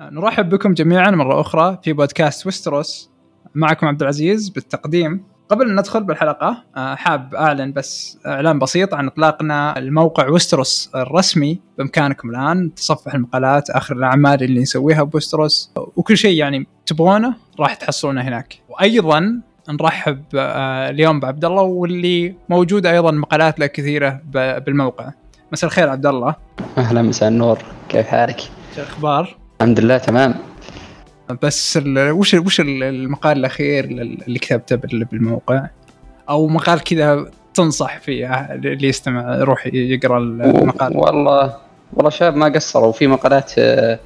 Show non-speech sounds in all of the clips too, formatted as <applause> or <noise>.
نرحب بكم جميعا مرة أخرى في بودكاست وستروس. معكم عبد العزيز بالتقديم. قبل أن ندخل بالحلقة آه، حاب أعلن بس إعلان بسيط عن إطلاقنا. الموقع وستروس الرسمي بإمكانكم الآن تصفح المقالات آخر الأعمال اللي نسويها بوستروس. وكل شيء يعني تبغونه راح تحصلونه هناك. وأيضا نرحب آه، اليوم بعبد الله واللي موجود أيضا مقالات له كثيرة بالموقع. مساء الخير عبد الله أهلا مساء النور. كيف حالك؟ شو الأخبار؟ الحمد لله تمام. بس وش وش المقال الأخير اللي كتبته بالموقع؟ أو مقال كذا تنصح فيه اللي يستمع يروح يقرأ المقال. والله والله شباب ما قصروا. في مقالات آه،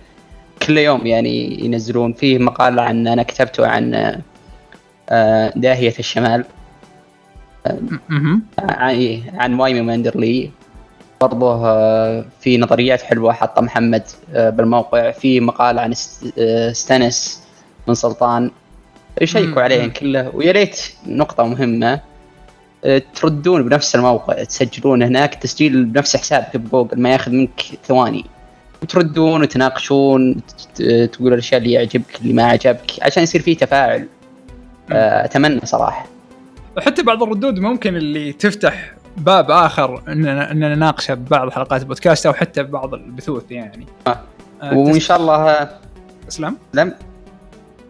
كل يوم يعني ينزلون. فيه مقال عن أنا كتبته عن آه، داهية الشمال. عن عن وايمن ماندرلي. برضه آه، في نظريات حلوة حطها محمد آه، بالموقع. في مقال عن آه، ستانس من سلطان. يشيكوا عليه كله ويا ريت نقطة مهمة تردون بنفس الموقع تسجلون هناك تسجيل بنفس حسابك بجوجل ما ياخذ منك ثواني. وتردون وتناقشون تقول الأشياء اللي يعجبك اللي ما عجبك عشان يصير في تفاعل. أتمنى صراحة. وحتى بعض الردود ممكن اللي تفتح باب آخر اننا إننا نناقشه ببعض حلقات البودكاست أو حتى ببعض البثوث يعني. آه. آه وإن شاء الله أسلم؟ لم؟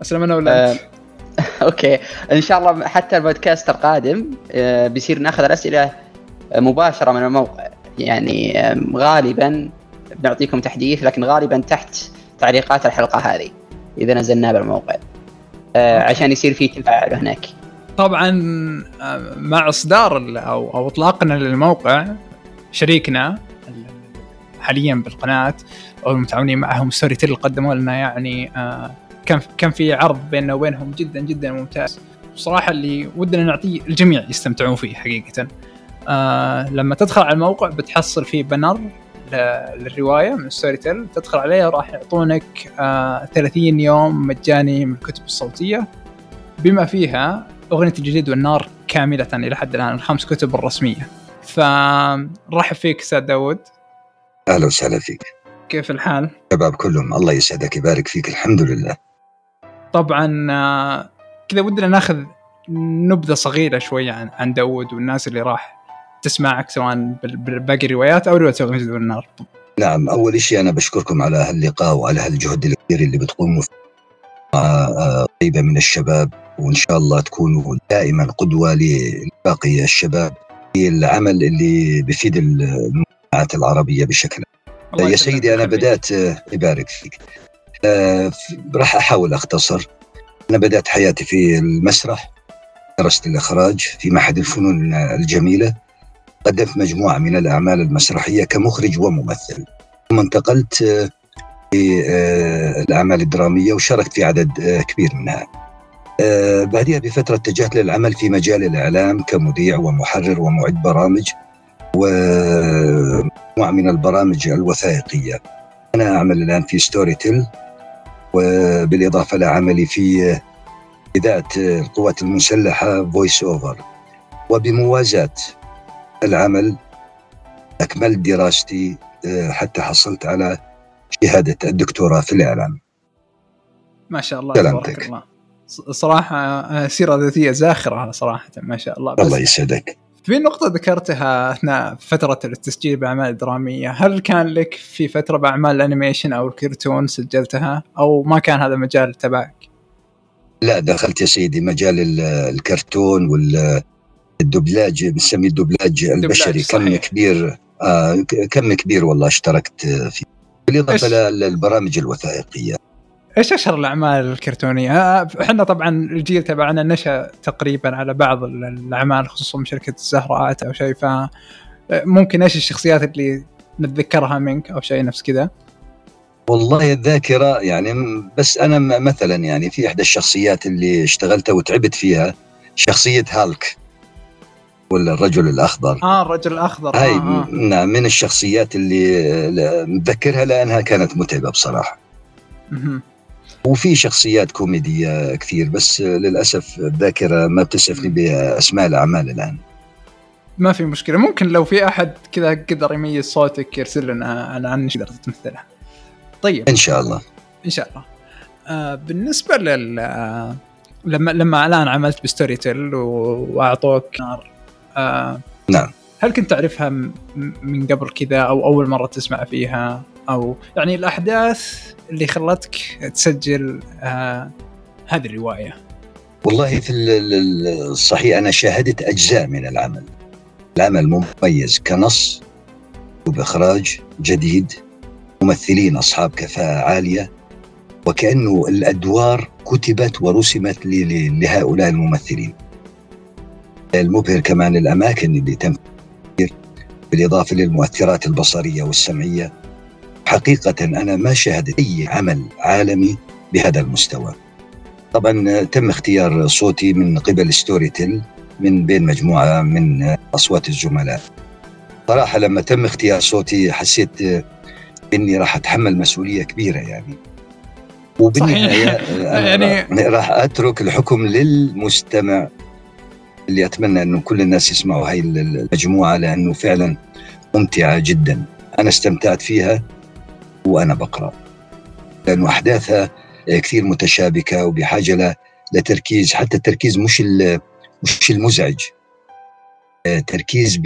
أسلم أنا ولا آه. <laughs> أوكي. إن شاء الله حتى البودكاست القادم آه بيصير ناخذ الأسئلة مباشرة من الموقع يعني آه غالبا بنعطيكم تحديث لكن غالبا تحت تعليقات الحلقة هذه إذا نزلناه بالموقع. آه عشان يصير في تفاعل هناك. طبعا آه، مع إصدار أو أو اطلاقنا للموقع شريكنا حاليا بالقناة أو المتعاونين معهم. ستوري تيل قدموا لنا يعني آه، كان كان في عرض بيننا وبينهم جدا جدا ممتاز. بصراحه اللي ودنا نعطيه الجميع يستمتعون فيه حقيقه. آه لما تدخل على الموقع بتحصل فيه بنر للرواية من ستوري تيل تدخل عليه راح يعطونك آه 30 يوم مجاني من الكتب الصوتية. بما فيها أغنية الجليد والنار كاملة إلى حد الآن الخمس كتب الرسمية. فرحب فيك أستاذ داود أهلا وسهلا فيك. كيف الحال؟ شباب كلهم الله يسعدك يبارك فيك الحمد لله. طبعا آه، كذا ودنا ناخذ نبذة صغيرة شوية عن عن داود والناس اللي راح تسمعك سواء باقي الروايات أو رواية الجليد والنار. نعم أول شيء أنا بشكركم على هاللقاء وعلى هالجهد الكبير اللي بتقوموا فيه. آه، طيبة من الشباب. وإن شاء الله تكونوا دائما قدوة لباقي الشباب في العمل اللي بفيد المجتمعات العربية بشكل يا سيدي أنا بدأت آه، يبارك فيك. آه راح أحاول أختصر. أنا بدأت حياتي في المسرح درست الإخراج في معهد الفنون الجميلة. قدمت مجموعة من الأعمال المسرحية كمخرج وممثل. ثم انتقلت آه، في الأعمال الدرامية وشاركت في عدد كبير منها. بعدها بفترة اتجهت للعمل في مجال الإعلام كمذيع ومحرر ومعد برامج ومجموعة من البرامج الوثائقية. أنا أعمل الآن في ستوري تيل وبالإضافة لعملي في إذاعة القوات المسلحة voice over وبموازاة العمل أكملت دراستي حتى حصلت على شهادة الدكتوراه في الإعلام. ما شاء الله تبارك الله. صراحة آه، سيرة ذاتية زاخرة صراحة ما شاء الله. الله يسعدك. في نقطة ذكرتها أثناء فترة التسجيل بأعمال درامية، هل كان لك في فترة بأعمال ال animation أو الكرتون سجلتها؟ أو ما كان هذا المجال تبعك؟ لا دخلت يا سيدي مجال الكرتون والدبلاج بنسميه الدبلاج البشري. كم كبير آه كم كبير والله اشتركت فيه. بالإضافة للبرامج الوثائقية. إيش أشهر الأعمال الكرتونية؟ آه، إحنا طبعا الجيل تبعنا نشأ تقريبا على بعض الأعمال خصوصا من شركة الزهراء أو شيء ف ممكن إيش الشخصيات اللي نتذكرها منك أو شيء نفس كذا؟ والله الذاكرة يعني بس أنا مثلا يعني في إحدى الشخصيات اللي اشتغلتها وتعبت فيها شخصية هالك ولا الرجل الأخضر آه الرجل الأخضر هاي آه آه. نعم من الشخصيات اللي متذكرها لأنها كانت متعبة بصراحة وفي شخصيات كوميدية كثير بس للأسف الذاكرة ما بتسعفني باسماء الأعمال الآن. ما في مشكلة. ممكن لو في أحد كذا قدر يميز صوتك يرسل لنا عن عن تقدر تمثلها. طيب. إن شاء الله. إن شاء الله. آه بالنسبة لل آه لما لما الآن عملت بستوري تيل وأعطوك نار آه نعم. هل كنت تعرفها من قبل كذا أو أول مرة تسمع فيها؟ أو يعني الأحداث اللي خلتك تسجل آه هذه الرواية. والله في الصحيح أنا شاهدت أجزاء من العمل. العمل مميز كنص وبإخراج جديد ممثلين أصحاب كفاءة عالية وكأنه الأدوار كتبت ورسمت لهؤلاء الممثلين. المبهر كمان الأماكن اللي تم بالإضافة للمؤثرات البصرية والسمعية. حقيقة أنا ما شاهدت أي عمل عالمي بهذا المستوى. طبعا تم اختيار صوتي من قبل ستوري تيل من بين مجموعة من أصوات الزملاء. صراحة لما تم اختيار صوتي حسيت إني راح أتحمل مسؤولية كبيرة يعني. وبالنهاية <laughs> يعني راح أترك الحكم للمستمع اللي أتمنى إنه كل الناس يسمعوا هاي المجموعة لأنه فعلا ممتعة جدا. أنا استمتعت فيها. وأنا بقرأ. لأنه أحداثها كثير متشابكة وبحاجة لتركيز حتى التركيز مش مش المزعج. تركيز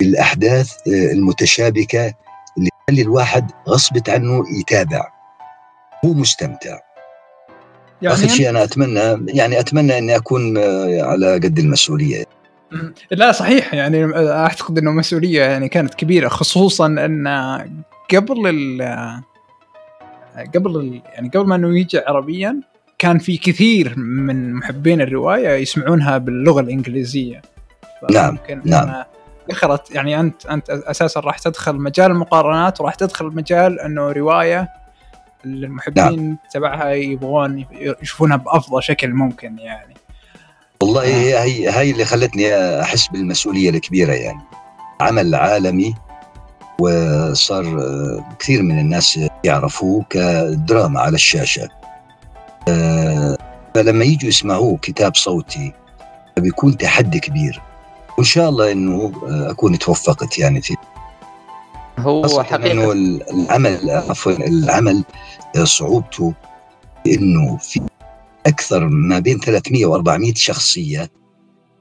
بالأحداث المتشابكة اللي تخلي الواحد غصبت عنه يتابع. هو مستمتع. يعني آخر شيء أنا أتمنى يعني أتمنى أني أكون على قد المسؤولية. لا صحيح. يعني أعتقد إنه مسؤولية يعني كانت كبيرة خصوصا أن قبل ال قبل ال يعني قبل ما انه يجي عربيا كان في كثير من محبين الرواية يسمعونها باللغة الإنجليزية نعم نعم دخلت يعني أنت أنت أساسا راح تدخل مجال المقارنات وراح تدخل مجال إنه رواية المحبين نعم. تبعها يبغون يشوفونها بأفضل شكل ممكن يعني والله آه. هي هي اللي خلتني أحس بالمسؤولية الكبيرة يعني عمل عالمي وصار كثير من الناس يعرفوه كدراما على الشاشة. آه، فلما يجوا يسمعوه كتاب صوتي بيكون تحدي كبير. وإن شاء الله إنه أكون توفقت يعني في هو حقيقة. إنه العمل عفوا العمل صعوبته إنه في أكثر ما بين 300 و400 شخصية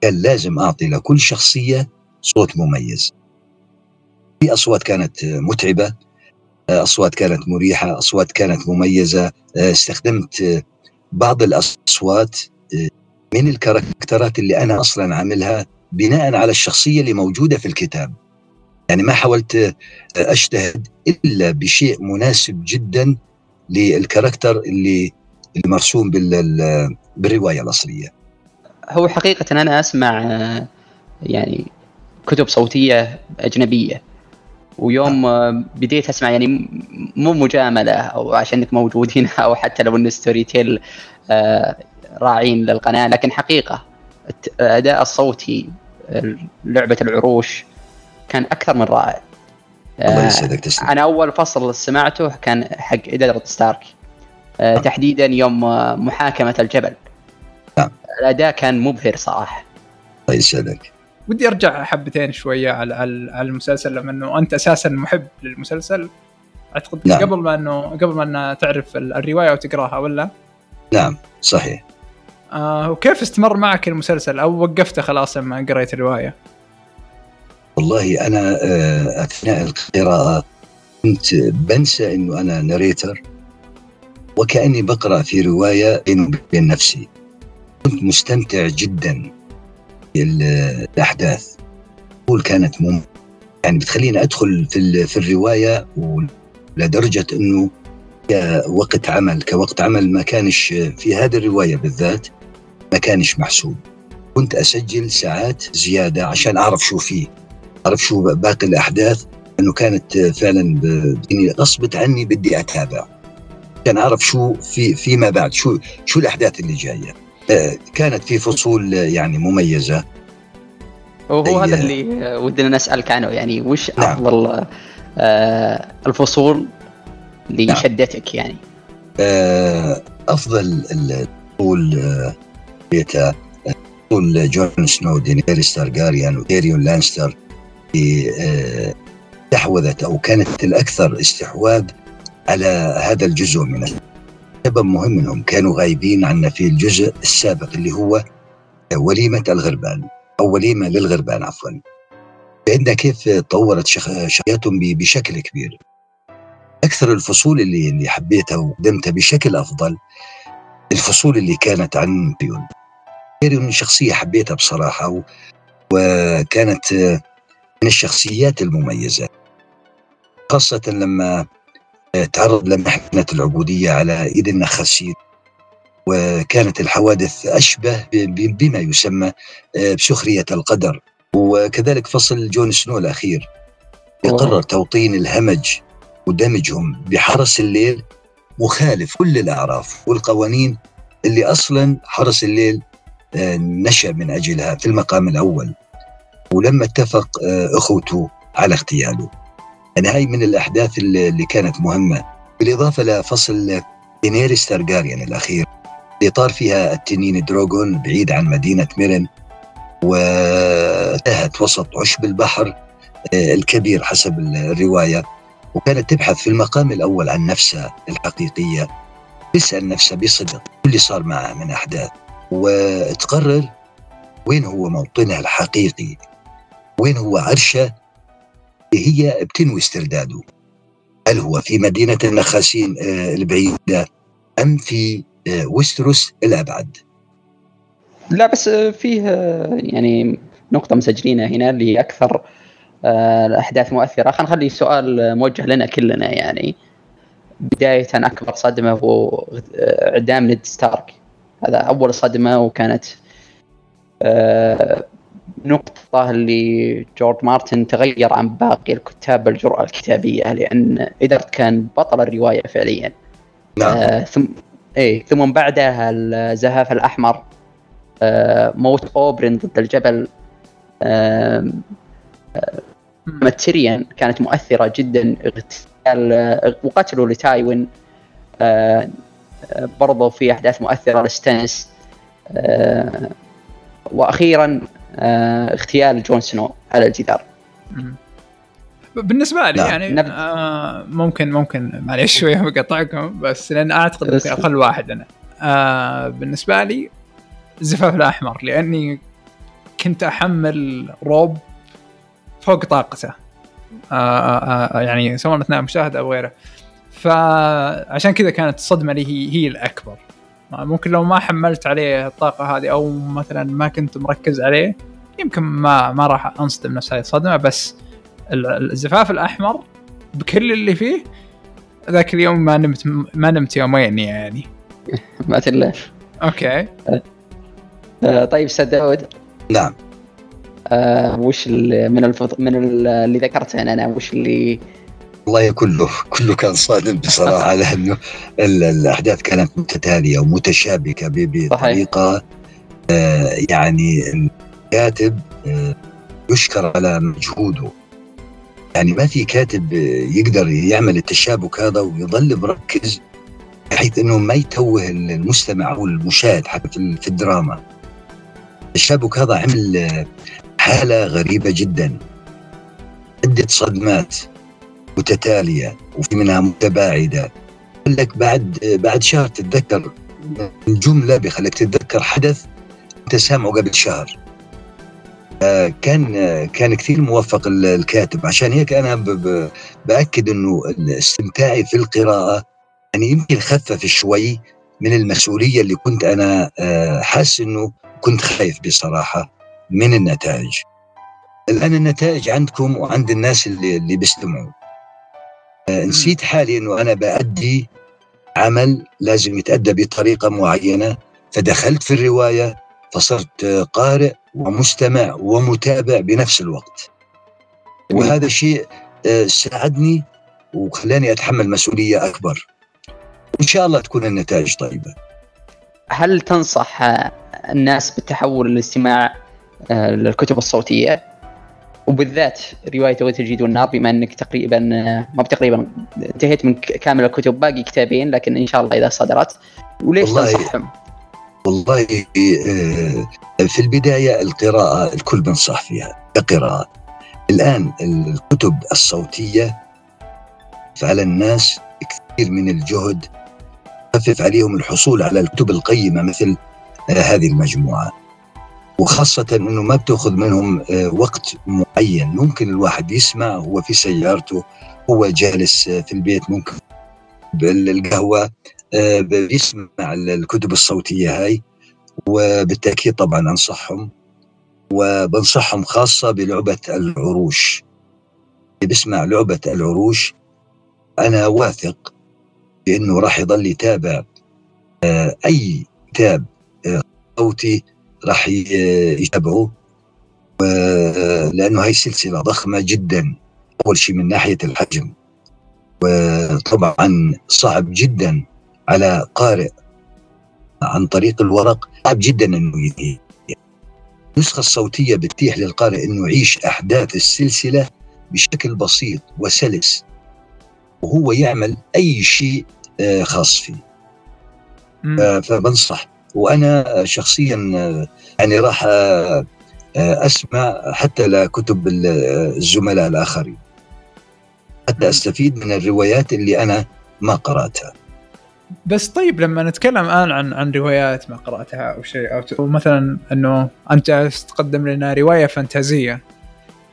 كان لازم أعطي لكل شخصية صوت مميز. في أصوات كانت متعبة أصوات كانت مريحة، أصوات كانت مميزة، استخدمت بعض الأصوات من الكاركترات اللي أنا أصلا عاملها بناء على الشخصية اللي موجودة في الكتاب. يعني ما حاولت أجتهد إلا بشيء مناسب جدا للكاركتر اللي اللي مرسوم بالرواية الأصلية. هو حقيقة أنا أسمع يعني كتب صوتية أجنبية ويوم نعم. بديت أسمع يعني مو مجاملة أو عشانك موجود هنا <laughs> أو حتى لو انه Storytel راعين للقناة لكن حقيقة الاداء الصوتي لعبة العروش كان أكثر من رائع. الله يسعدك تسلم. أنا أول فصل سمعته كان حق إدارد ستارك. أه نعم. تحديدا يوم محاكمة الجبل. نعم. الأداء كان مبهر صراحة. الله يسعدك. ودي ارجع حبتين شوية على على المسلسل لما انه أنت أساسا محب للمسلسل أعتقد نعم. قبل ما انه قبل ما أنه تعرف الرواية وتقراها ولا؟ نعم صحيح آه وكيف استمر معك المسلسل أو وقفته خلاص لما قريت الرواية؟ والله أنا آه، أثناء القراءة كنت بنسى إنه أنا ناريتر وكأني بقرأ في رواية بيني وبين نفسي كنت مستمتع جدا بالاحداث قول كانت مم يعني بتخليني أدخل في في الرواية ولدرجة إنه كوقت عمل كوقت عمل ما كانش في هذه الرواية بالذات ما كانش محسوب. كنت أسجل ساعات زيادة عشان أعرف شو فيه أعرف شو باقي الأحداث انه كانت فعلا يعني غصبت عني بدي أتابع. عشان أعرف شو في فيما بعد شو شو الأحداث اللي جاية. كانت في فصول يعني مميزة وهو هذا اللي ودنا نسألك عنه يعني وش نعم. أفضل آه الفصول اللي نعم. شدتك يعني آه أفضل الفصول آه فصول جون سنو دينيريس تارجاريان وتيريون لانستر استحوذت أو كانت الأكثر استحواذ على هذا الجزء من سبب مهم انهم كانوا غايبين عنا في الجزء السابق اللي هو وليمة الغربان أو وليمة للغربان عفوا. لأن كيف طورت شخصياتهم بشكل كبير. أكثر الفصول اللي اللي حبيتها وقدمتها بشكل أفضل الفصول اللي كانت عن بيون. من شخصية حبيتها بصراحة وكانت من الشخصيات المميزة. خاصة لما تعرض لمحنة العبودية على إيد النخاسين وكانت الحوادث أشبه بما يسمى بسخرية القدر. وكذلك فصل جون سنو الأخير يقرر توطين الهمج ودمجهم بحرس الليل مخالف كل الأعراف والقوانين اللي أصلا حرس الليل آه، نشأ من أجلها في المقام الأول. ولما اتفق آه، أخوته على اغتياله. يعني هاي من الأحداث اللي كانت مهمة. بالإضافة لفصل دينيريس تارجاريان الأخير اللي طار فيها التنين دروغون بعيد عن مدينة ميرن وتهت وسط عشب البحر آه، الكبير حسب الرواية. وكانت تبحث في المقام الأول عن نفسها الحقيقية تسأل نفسها بصدق اللي صار معها من أحداث. وتقرر وين هو موطنها الحقيقي؟ وين هو عرشها هي بتنوي استرداده هل هو في مدينة النخاسين آه، البعيدة أم في آه، وستروس الأبعد؟ لا بس فيه يعني نقطة مسجلينها هنا اللي أكثر الأحداث آه، مؤثرة. خلينا نخلي سؤال موجه لنا كلنا يعني. بداية أكبر صدمة هو إعدام نيد ستارك. هذا أول صدمة وكانت آه، نقطة اللي جورج مارتن تغير عن باقي الكتاب بالجرأة الكتابية لأن إدارت كان بطل الرواية فعليا. نعم. آه ثم إيه ثم بعدها الزفاف الأحمر آه موت أوبرين ضد الجبل آه ماتيريان كانت مؤثرة جدا اغتيال وقتله لتايوين آه، آه، برضو في أحداث مؤثرة لستانس آه، وأخيرا اغتيال جون سنو على الجدار. بالنسبة لي يعني نب... آه ممكن ممكن معليش شوية بقطعكم بس لأن أعتقد اني أقل واحد أنا. آه بالنسبة لي الزفاف الأحمر لأني كنت أحمل روب فوق طاقته. آه، آه، آه، يعني سواء أثناء المشاهده أو غيره. فعشان كذا كانت الصدمة لي هي هي الأكبر. ممكن لو ما حملت عليه الطاقة هذه أو مثلا ما كنت مركز عليه يمكن ما ما راح أنصدم نفس هذه الصدمة بس الزفاف الأحمر بكل اللي فيه ذاك اليوم ما نمت ما نمت يومين يعني. <laughs> ما تلاش أوكي. طيب أستاذ داود. نعم. آه وش من الفض... من اللي ذكرته أنا وش اللي والله كله كله كان صادم بصراحة <laughs> لأنه الأحداث كانت متتالية ومتشابكة بطريقة آه يعني الكاتب آه يشكر على مجهوده. يعني ما في كاتب يقدر يعمل التشابك هذا ويظل مركز بحيث إنه ما يتوه المستمع أو المشاهد حتى في الدراما. التشابك هذا عمل حالة غريبة جدا. عدة صدمات. متتالية وفي منها متباعدة. لك بعد بعد شهر تتذكر الجملة بخليك تتذكر حدث أنت سامعه قبل شهر. كان كان كثير موفق الكاتب. عشان هيك أنا بأكد إنه استمتاعي في القراءة. يعني يمكن خفف شوي من المسؤولية اللي كنت أنا حاسس إنه كنت خايف بصراحة من النتائج. الآن النتائج عندكم وعند الناس اللي اللي بيستمعوا. نسيت حالي إنه أنا بأدي عمل لازم يتأدى بطريقة معينة. فدخلت في الرواية فصرت قارئ ومستمع ومتابع بنفس الوقت. وهذا الشيء آه، ساعدني وخلاني أتحمل مسؤولية أكبر. إن شاء الله تكون النتائج طيبة. هل تنصح الناس بالتحول للاستماع آه، للكتب الصوتية؟ وبالذات رواية وقت الجيد والنار بما أنك تقريبا آه، ما تقريبا انتهيت من كامل الكتب باقي كتابين لكن إن شاء الله إذا صدرت وليش تنصحهم؟ والله آه، في البداية القراءة الكل بنصح فيها كقراءه الآن الكتب الصوتية على الناس كثير من الجهد خفف عليهم الحصول على الكتب القيمة مثل آه، هذه المجموعة. وخاصة إنه ما بتأخذ منهم آه، وقت معين. ممكن الواحد يسمع هو في سيارته هو جالس آه، في البيت ممكن بالقهوة بيسمع الكتب الصوتية هاي. وبالتأكيد طبعا أنصحهم وبنصحهم خاصة بلعبة العروش. بيسمع لعبة العروش أنا واثق بأنه راح يضل يتابع آه، أي كتاب آه، صوتي راح يتابعه لأنه هاي سلسلة ضخمة جدا أول شيء من ناحية الحجم. وطبعا صعب جدا على قارئ عن طريق الورق صعب جدا إنه النسخة الصوتية بتتيح للقارئ إنه يعيش أحداث السلسلة بشكل بسيط وسلس. وهو يعمل أي شيء آه، خاص فيه. فبنصح وأنا شخصيا آه، يعني راح آه، أسمع حتى لكتب الزملاء الآخرين حتى أستفيد من الروايات اللي أنا ما قرأتها بس طيب لما نتكلم الآن عن عن روايات ما قرأتها أو شيء أو مثلا إنه أنت تقدم لنا رواية فانتازية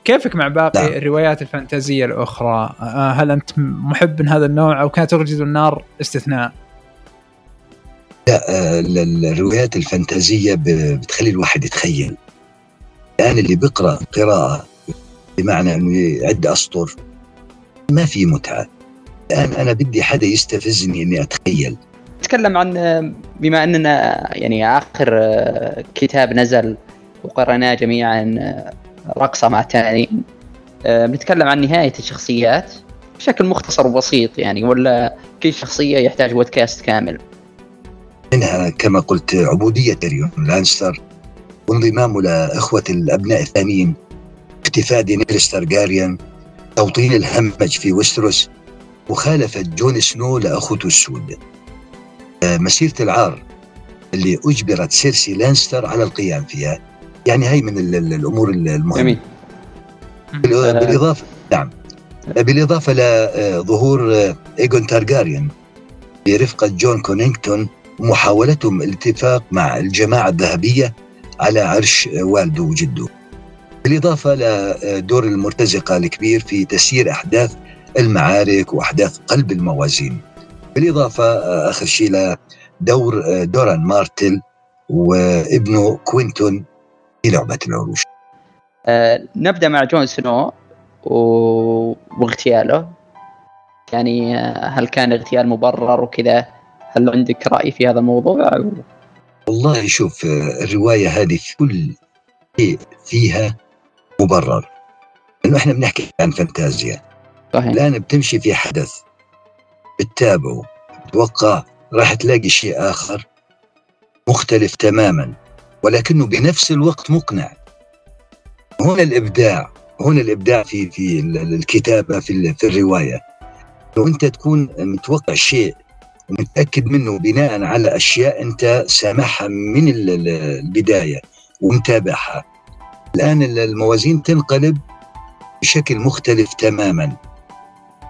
كيفك مع باقي لا. الروايات الفانتازية الأخرى؟ آه، هل أنت محب من هذا النوع أو كانت ترجز النار استثناء؟ لا آه، الروايات الفانتازية بتخلي الواحد يتخيل. الآن اللي بيقرأ قراءة بمعنى إنه يعد أسطر ما في متعة. الآن أنا بدي حدا يستفزني إني أتخيل. نتكلم عن بما أننا يعني آخر آه، كتاب نزل وقرأناه جميعا آه، رقصة مع التانيين آه، بنتكلم عن نهاية الشخصيات بشكل مختصر وبسيط يعني ولا كل شخصية يحتاج بودكاست كامل. منها كما قلت عبودية تيريون لانستر وانضمامه لاخوه الأبناء الثانيين اختفاء دينيريس تارجاريان توطين الهمج في وستروس مخالفة جون سنو لأخوته السود. آه، مسيرة العار اللي أجبرت سيرسي لانستر على القيام فيها يعني هي من الأمور المهمة. جميل. بالإضافة نعم. بالإضافة لظهور آه، إيجون تارجاريان برفقة جون كونينغتون ومحاولتهم الاتفاق مع الجماعة الذهبية على عرش والده وجده. بالإضافة لدور المرتزقة الكبير في تسيير أحداث المعارك وأحداث قلب الموازين. بالإضافة آه، اخر شيء لدور دوران مارتل وابنه كوينتون في لعبة العروش. أه نبدأ مع جون سنو. واغتياله. يعني آه، هل كان اغتيال مبرر وكذا؟ هل عندك رأي في هذا الموضوع. والله شوف الرواية هذه في كل شيء فيها مبرر. لأنه إحنا بنحكي عن فانتازيا. صحيح. الآن بتمشي في حدث بتتابعه بتوقع راح تلاقي شيء آخر مختلف تماما ولكنه بنفس الوقت مقنع. هنا الإبداع هنا الإبداع في في الكتابة في في الرواية. لو أنت تكون متوقع شيء ومتاكد منه بناء على أشياء أنت سامعها من البداية ومتابعها. الآن الموازين تنقلب بشكل مختلف تماما.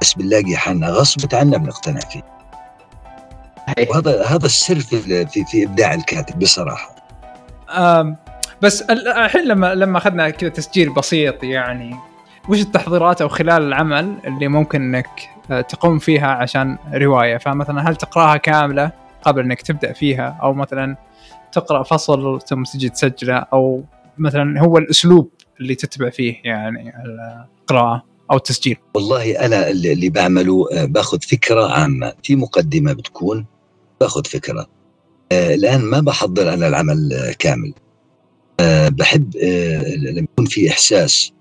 بس بنلاقي حالنا غصبت عنا بنقتنع فيه. وهذا هذا السر في في, في إبداع الكاتب بصراحة. بس الحين لما لما أخذنا كذا تسجيل بسيط يعني وش التحضيرات أو خلال العمل اللي ممكن إنك آه، تقوم فيها عشان رواية؟ فمثلا هل تقرأها كاملة قبل إنك تبدأ فيها؟ أو مثلا تقرأ فصل ثم تجي تسجله؟ أو مثلا هو الأسلوب اللي تتبع فيه يعني القراءة أو التسجيل؟ والله أنا اللي بعمله آه، باخذ فكرة عامة. في مقدمة بتكون باخذ فكرة. آه، الآن ما بحضر أنا العمل كامل. بحب لما يكون في إحساس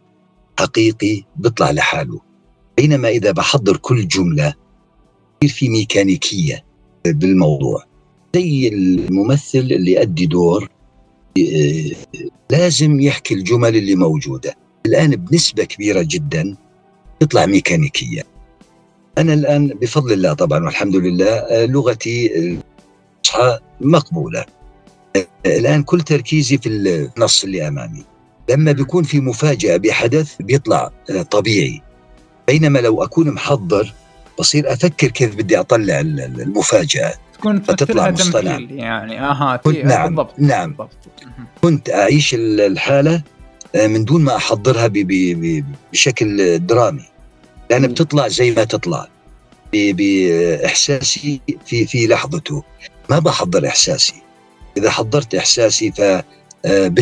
حقيقي بيطلع لحاله. بينما إذا بحضر كل جملة يصير في ميكانيكية بالموضوع. زي الممثل اللي يؤدي دور لازم يحكي الجمل اللي موجودة. الآن بنسبة كبيرة جدا تطلع ميكانيكية. أنا الآن بفضل الله طبعا والحمد لله آه، لغتي آه، الآن كل تركيزي في النص اللي أمامي. لما بيكون في مفاجأة بحدث بيطلع آه، طبيعي. بينما لو أكون محضر بصير أفكر كيف بدي أطلع المفاجأة. تكون فتطلع مصطنع. يعني. أها كنت نعم بالضبط نعم. بالضبط. كنت أعيش الحالة آه، من دون ما أحضرها بشكل درامي. لأن بتطلع زي ما تطلع. باحساسي في في لحظته. ما بحضر إحساسي. إذا حضرت إحساسي فبالتاكيد آه،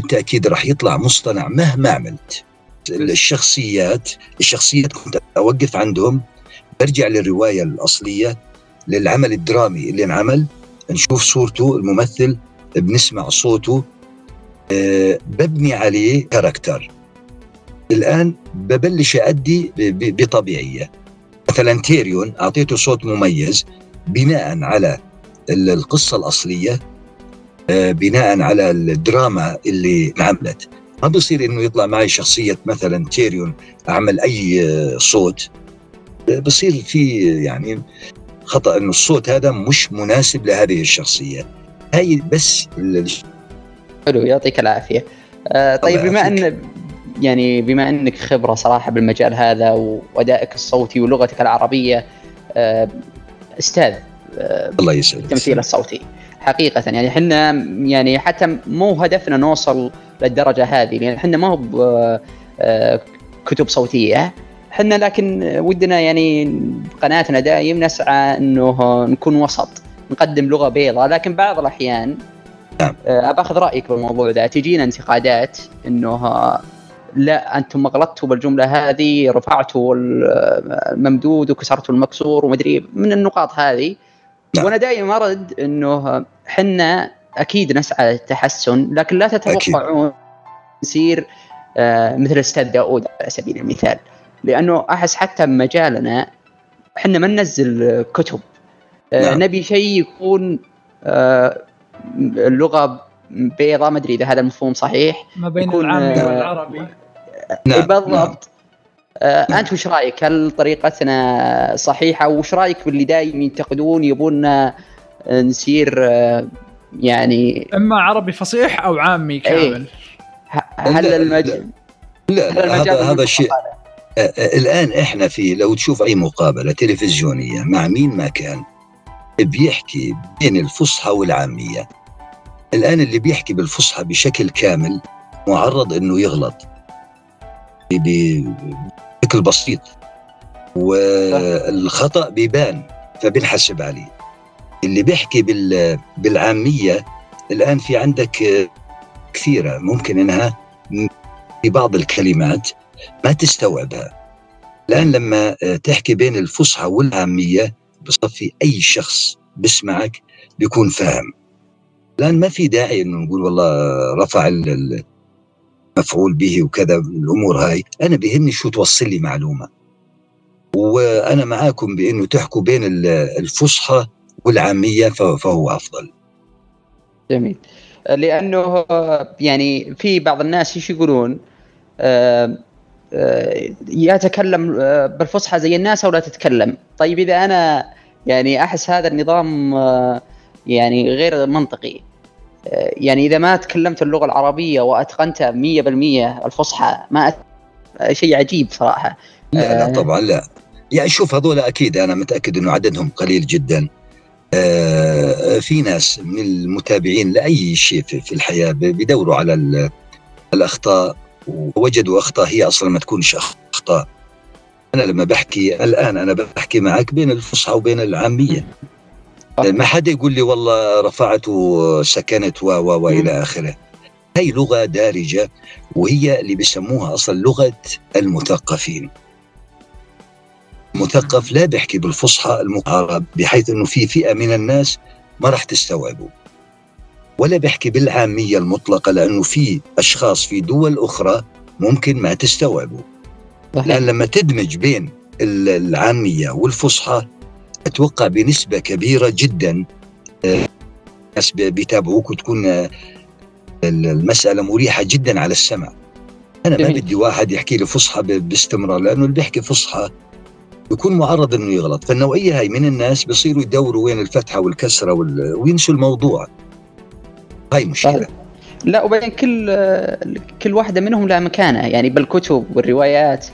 راح يطلع مصطنع مهما عملت. الشخصيات الشخصيات كنت أوقف عندهم. برجع للرواية الأصلية للعمل الدرامي اللي انعمل. نشوف صورته الممثل بنسمع صوته. أه ببني عليه character. الآن ببلش أدي بطبيعية. مثلا تيريون أعطيته صوت مميز بناء على القصة الأصلية. بناء على الدراما اللي انعملت ما بصير إنه يطلع معي شخصية مثلا تيريون أعمل أي صوت. بصير في يعني خطأ إنه الصوت هذا مش مناسب لهذه الشخصية. هاي بس حلو يعطيك العافية. آه طيب بما ان يعني بما إنك خبرة صراحة بالمجال هذا وأدائك الصوتي ولغتك العربية آه أستاذ آه الله يسعدك. التمثيل الصوتي. حقيقة. يعني إحنا يعني حتى مو هدفنا نوصل للدرجة هذه. لأن إحنا ما هو آه، كتب صوتية. إحنا لكن ودنا يعني قناتنا دايم نسعى إنه نكون وسط نقدم لغة بيضاء. لكن بعض الأحيان آه، ابى اخذ رأيك بالموضوع ذا تجينا انتقادات إنه لا أنتم غلطتوا بالجملة هذه رفعتوا الممدود وكسرتوا المكسور ومدري من النقاط هذه نعم. وأنا دائما ارد انه حنا أكيد نسعى للتحسن لكن لا تتوقعون نصير آه مثل الاستاذ داود على سبيل المثال لأنه أحس حتى مجالنا إحنا ما ننزل كتب آه نعم. نبي شيء يكون آه اللغة بيضاء ما أدري إذا هذا المفهوم صحيح ما بين العامي والعربي نعم. بالضبط نعم. آه أنت وش رأيك؟ هل طريقتنا صحيحة؟ وش رأيك باللي دايم ينتقدون يبون نسير آه يعني إما عربي فصيح أو عامي إيه. كامل هل المجال لا, لا, لا هذا هذا الشيء الآن إحنا في لو تشوف أي مقابلة تلفزيونية مع مين ما كان بيحكي بين الفصحى والعامية الآن اللي بيحكي بالفصحى بشكل كامل معرض إنه يغلط بشكل بسيط. والخطأ بيبان فبنحسب عليه. اللي بيحكي بالعامية الآن في عندك كثيرة ممكن إنها في بعض الكلمات ما تستوعبها. الآن لما تحكي بين الفصحى والعامية بصفي أي شخص بسمعك بيكون فاهم. الآن ما في داعي إنه نقول والله رفع المفعول به وكذا الأمور هاي أنا بيهمني شو توصل لي معلومة وأنا معاكم بإنه تحكوا بين الفصحى والعامية فهو أفضل. جميل لأنه يعني في بعض الناس إيش يقولون؟ آه، آه، يا تكلم آه، بالفصحى زي الناس أو لا تتكلم، طيب إذا أنا يعني أحس هذا النظام يعني غير منطقي. يعني إذا ما تكلمت اللغة العربية وأتقنتها 100% الفصحى ما أت... شيء عجيب صراحة. لا لا طبعا لا. يعني شوف هذول أكيد أنا متأكد إنه عددهم قليل جدا. آه، في ناس من المتابعين لأي شيء في الحياة بيدوروا على الأخطاء ووجدوا أخطاء هي أصلا ما تكونش أخطاء. أنا لما بحكي الآن أنا بحكي معك بين الفصحى وبين العامية. ما حدا يقول لي والله رفعت وسكنت و و والى آخره. هي لغة دارجة وهي اللي بيسموها أصلا لغة المثقفين. مثقف لا بيحكي بالفصحى المقارب بحيث إنه في فئة من الناس ما راح تستوعبه. ولا بيحكي بالعامية المطلقة لأنه في أشخاص في دول أخرى ممكن ما تستوعبه. لأن لما تدمج بين العامية والفصحى أتوقع بنسبة كبيرة جدا الناس آه، بيتابعوك وتكون آه، المسألة مريحة جدا على السمع. أنا ما بدي واحد يحكي لي فصحى باستمرار لأنه اللي بيحكي فصحى بيكون معرض إنه يغلط. فالنوعية هاي من الناس بيصيروا يدوروا وين الفتحة والكسرة وال... وينسوا الموضوع. هاي مشكلة. لا وبعدين كل كل واحدة منهم لها مكانه يعني بالكتب والروايات.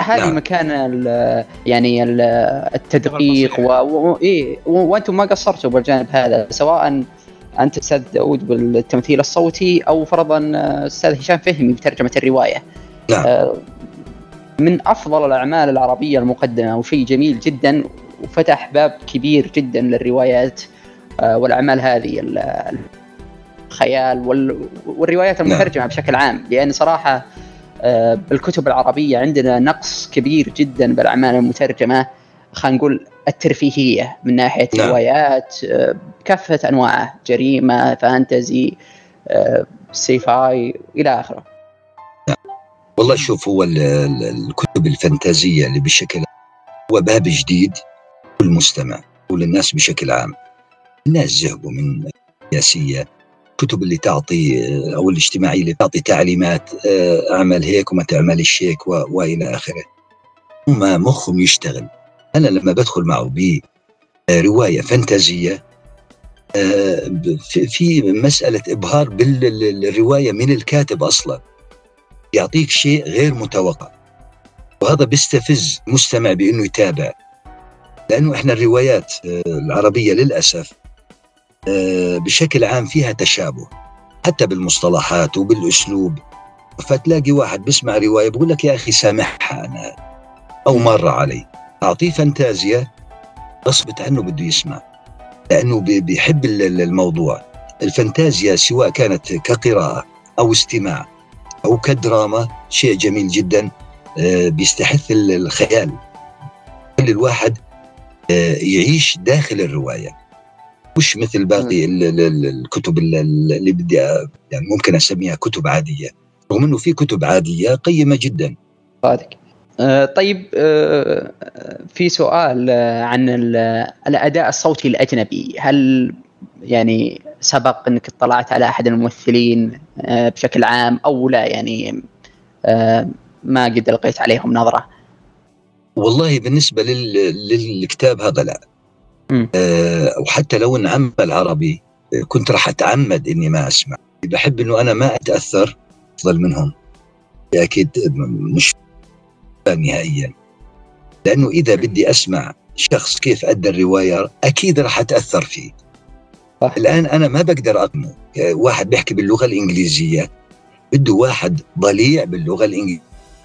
هذه نعم. مكان ال يعني ال التدقيق و... و... إيه وأنتم ما قصرتوا بالجانب هذا سواء أنت أستاذ داود بالتمثيل الصوتي أو فرضا أستاذ هشام فهمي بترجمة الرواية. نعم. آه، من أفضل الأعمال العربية المقدمة وشيء جميل جدا وفتح باب كبير جدا للروايات آه، والأعمال هذه الخيال والروايات نعم. المترجمة نعم. بشكل عام لأن صراحة آه، بالكتب العربية عندنا نقص كبير جدا بالأعمال المترجمة خلينا نقول الترفيهية من ناحية نعم. روايات آه، كافه انواعها جريمة fantasy sci-fi إلى آخره. نعم. والله شوف هو الكتب الفانتازية اللي بشكل هو باب جديد للمستمع وللناس بشكل عام. الناس زهقوا من السياسية الكتب اللي تعطي أو الاجتماعيه اللي تعطي تعليمات آه، اعمل هيك وما تعملش هيك وإلى آخره. هم مخهم يشتغل. أنا لما بدخل معه بروايه فانتازية آه، في مسألة إبهار بالرواية من الكاتب أصلا. يعطيك شيء غير متوقع. وهذا بيستفز المستمع بإنه يتابع. لأنه إحنا الروايات آه، العربية للأسف آه، بشكل عام فيها تشابه حتى بالمصطلحات وبالأسلوب. فتلاقي واحد بيسمع رواية بقول لك يا أخي سامحها أنا أو مر علي. أعطيه فانتازيا غصبت عنه بده يسمع لأنه بيحب الموضوع. الفانتازيا سواء كانت كقراءة أو استماع أو كدراما شيء جميل جدا آه، بيستحث الخيال. كل الواحد آه، يعيش داخل الرواية. مش مثل باقي الكتب اللي بدي يعني ممكن أسميها كتب عادية رغم إنه في كتب عادية قيمة جدا. صادق. آه طيب آه في سؤال آه عن الأداء الصوتي الأجنبي. هل يعني سبق إنك اطلعت على أحد الممثلين آه بشكل عام أو لا؟ يعني آه ما قد لقيت عليهم نظرة. والله بالنسبة للكتاب هذا لا. آه وحتى لو ان عمل عربي آه، كنت راح أتعمد إني ما أسمع. بحب إنه أنا ما أتأثر أفضل منهم. أكيد مش نهائيا. لأنه إذا بدي أسمع شخص كيف أدى الرواية أكيد راح أتأثر فيه. صح. الآن أنا ما بقدر اقنه آه، واحد بيحكي باللغة الإنجليزية بده واحد ضليع باللغة الإنجليزية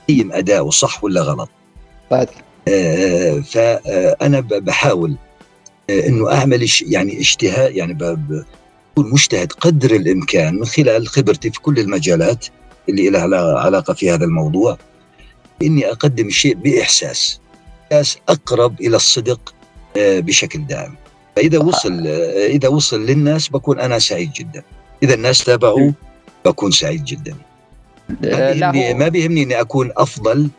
أداؤه صح ولا غلط. صح. آه فأنا بحاول إنه أعمل يعني اجتهاد يعني بكون مجتهد قدر الإمكان من خلال خبرتي في كل المجالات اللي لها علاقة في هذا الموضوع إني أقدم الشيء بإحساس إحساس أقرب إلى الصدق آه، بشكل دائم. فإذا وصل آه، إذا وصل للناس بكون أنا سعيد جدا. إذا الناس تابعوا بكون سعيد جدا. ما بيهمني, ما بيهمني إني أكون أفضل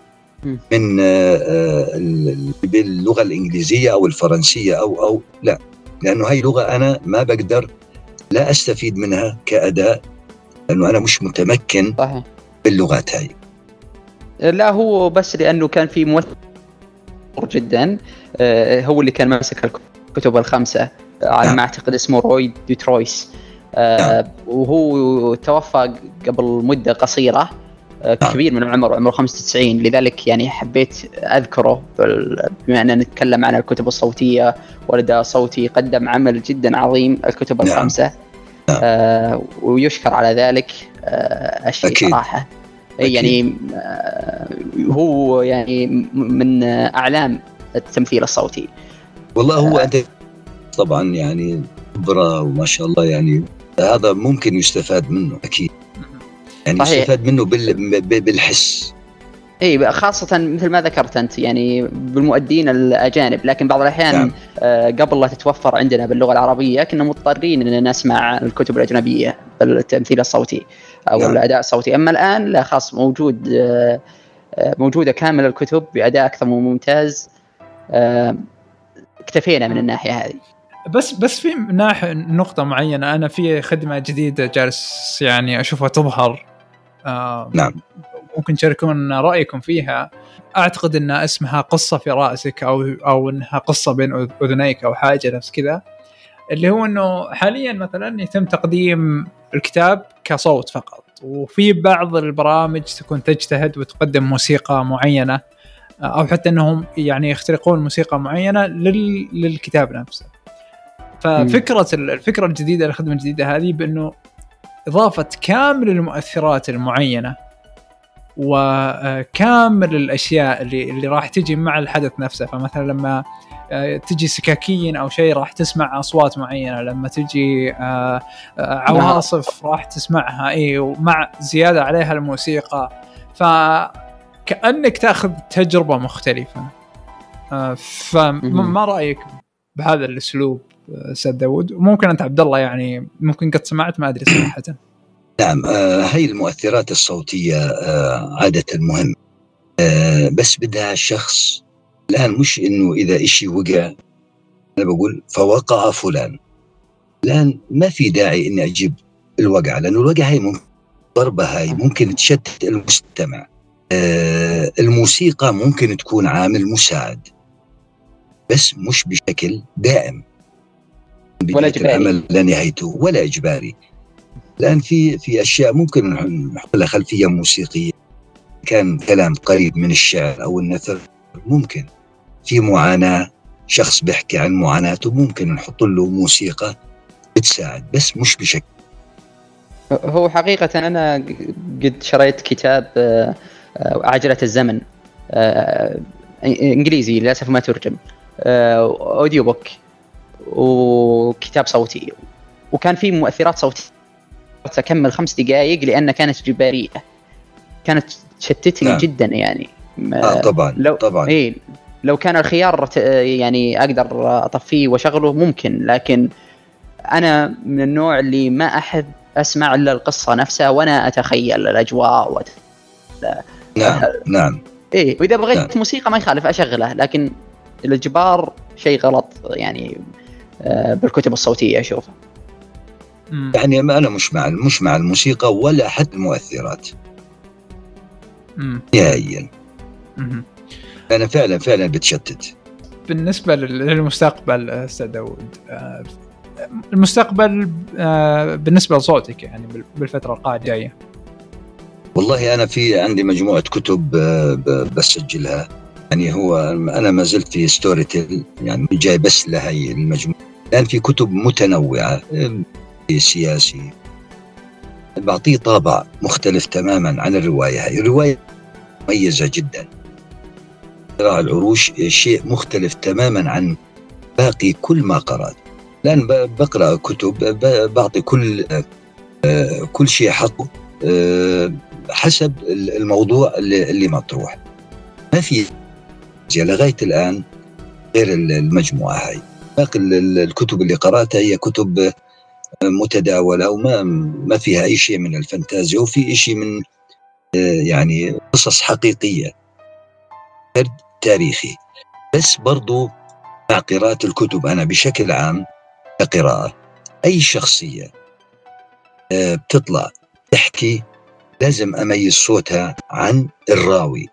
من آه، آه، باللغة الإنجليزية أو الفرنسية أو أو لا لأنه هاي لغة أنا ما بقدر لا أستفيد منها كأداء لأنه أنا مش متمكن صحيح. باللغات هاي لا هو بس لأنه كان في ممثل جدا آه، هو اللي كان ماسك الكتب الخمسة على نعم. ما أعتقد اسمه روي ديترويس نعم. وهو توفى قبل مدة قصيرة. كبير من العمر عمره 95 لذلك يعني حبيت أذكره بما اننا نتكلم عن الكتب الصوتية والاداء الصوتي قدم عمل جدا عظيم الكتب نعم. الخمسة نعم. آه ويشكر على ذلك آه الشيء أكيد. صراحة أكيد. يعني آه هو يعني من أعلام التمثيل الصوتي والله هو آه طبعا يعني خبرة وما شاء الله يعني هذا ممكن يستفاد منه أكيد يعني صحيح. يستفاد منه بالحس. إي خاصة مثل ما ذكرت أنت يعني بالمؤدين الأجانب. لكن بعض الأحيان نعم. آه قبل لا تتوفر عندنا باللغة العربية كنا مضطرين إننا نسمع الكتب الأجنبية بالتمثيل الصوتي أو نعم. الأداء الصوتي. أما الآن لا خاص موجود آه, آه، موجودة كامل الكتب بأداء أكثر من ممتاز. آه اكتفينا من الناحية هذه. بس بس في ناحية نقطة معينة. أنا في خدمة جديدة جالس يعني أشوفها تظهر. نعم. ممكن تشاركون رأيكم فيها. أعتقد إن اسمها قصة في رأسك أو أو إنها قصة بين أذنيك أو حاجة نفس كذا. اللي هو إنه حاليا مثلا يتم تقديم الكتاب كصوت فقط وفي بعض البرامج تكون تجتهد وتقدم موسيقى معينة أو حتى إنهم يعني يخترقون موسيقى معينة لل... للكتاب نفسه. ففكرة الفكرة الجديدة الخدمة الجديدة هذه بإنه إضافة كامل المؤثرات المعينة وكامل الأشياء اللي اللي راح تجي مع الحدث نفسه. فمثلا لما آه، تجي سكاكين أو شيء راح تسمع أصوات معينة. لما تجي آه، آه، عواصف راح تسمعها. إي ومع زيادة عليها الموسيقى. فكانك تأخذ تجربة مختلفة. فما رأيك بهذا الأسلوب؟ أستاذ داود وممكن أنت عبد الله يعني ممكن قد سمعت ما أدري صراحة. نعم آه هي المؤثرات الصوتية آه عادة مهم آه بس بدها شخص الآن مش إنه إذا إشي وقع أنا بقول فوقع فلان. الآن ما في داعي إني أجيب الوقعه لأنه الوقعه هي ممكن ضربة هاي ممكن تشتت المستمع. آه الموسيقى ممكن تكون عامل مساعد بس مش بشكل دائم. ولا إجباري. العمل لا نهايته ولا إجباري. الآن في في أشياء ممكن نحط لها خلفية موسيقية. كان كلام قريب من الشعر أو النثر ممكن. في معاناة شخص بيحكي عن معاناته ممكن نحط له موسيقى بتساعد بس مش بشكل. هو حقيقة أنا قد شريت كتاب آه، آه، عجلة الزمن آه، إنجليزي للأسف ما ترجم أوديو بوك وكتاب صوتي. وكان في مؤثرات صوتية اكمل خمس دقائق لأن كانت جبارية. كانت تشتتني نعم. جدا يعني. آه طبعا لو طبعا. إيه لو كان الخيار يعني أقدر أطفيه وأشغله ممكن لكن أنا من النوع اللي ما أحب أسمع إلا القصة نفسها وأنا أتخيل الأجواء وت... نعم نعم. إيه وإذا بغيت نعم. موسيقى ما يخالف أشغله لكن الإجبار شيء غلط يعني. بالكتب الصوتية اشوفها يعني أنا مش مع مش مع الموسيقى ولا حتى المؤثرات. نهائيا. أنا فعلا فعلا بتشتت. بالنسبة للمستقبل أستاذ داود آه، المستقبل آه، بالنسبة لصوتك يعني بالفترة القادمة والله أنا في عندي مجموعة كتب بسجلها. يعني هو أنا ما زلت في ستوري تيل يعني جاي بس لهي المجموعة. الآن في كتب متنوعة سياسي. بعطيه طابع مختلف تماما عن الرواية هاي الرواية مميزة جدا. صراع العروش شيء مختلف تماما عن باقي كل ما قرأت. لأن بقرأ كتب بعطي كل كل شيء حقه حسب الموضوع اللي مطروح. ما في لغاية الآن غير المجموعة هاي. باقي الكتب اللي قرأتها هي كتب متداولة وما ما فيها أي شيء من الفانتازيا وفي شيء من آه، يعني قصص حقيقية سرد تاريخي. بس برضو مع قراءة الكتب أنا بشكل عام كقراءة أي شخصية آه، بتطلع تحكي لازم أميز صوتها عن الراوي.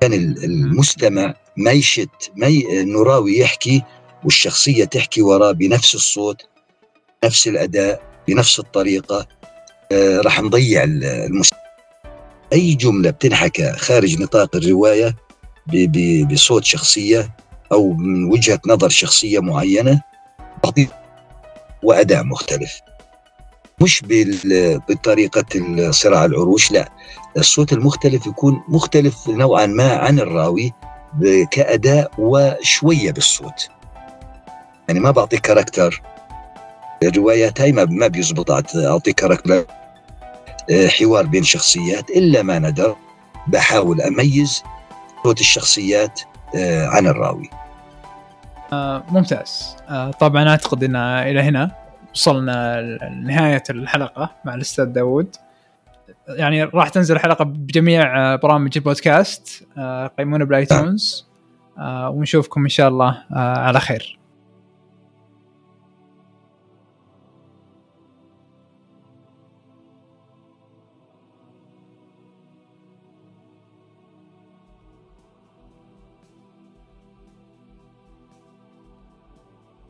كان المستمع ما يشت ما ي... انه راوي يحكي والشخصية تحكي وراه بنفس الصوت نفس الأداء بنفس الطريقة. آه راح نضيع المستمع أي جملة بتنحكى خارج نطاق. ب... بصوت شخصية أو من وجهة نظر شخصية معينة تعطي وأداء مختلف. مش بطريقة صراع العروش لا. الصوت المختلف يكون مختلف نوعا ما عن الراوي كأداء وشوية بالصوت. يعني ما بعطي character. الروايات هاي ما بيزبط. أعطي character. آه، حوار بين شخصيات إلا ما ندر. بحاول أميز صوت الشخصيات آه، عن الراوي. آه ممتاز. آه طبعا أعتقد أن إلى هنا وصلنا لنهاية الحلقة مع الأستاذ داود يعني راح تنزل الحلقة بجميع آه، برامج البودكاست آه، قيمونا بال iTunes آه، ونشوفكم إن شاء الله على خير.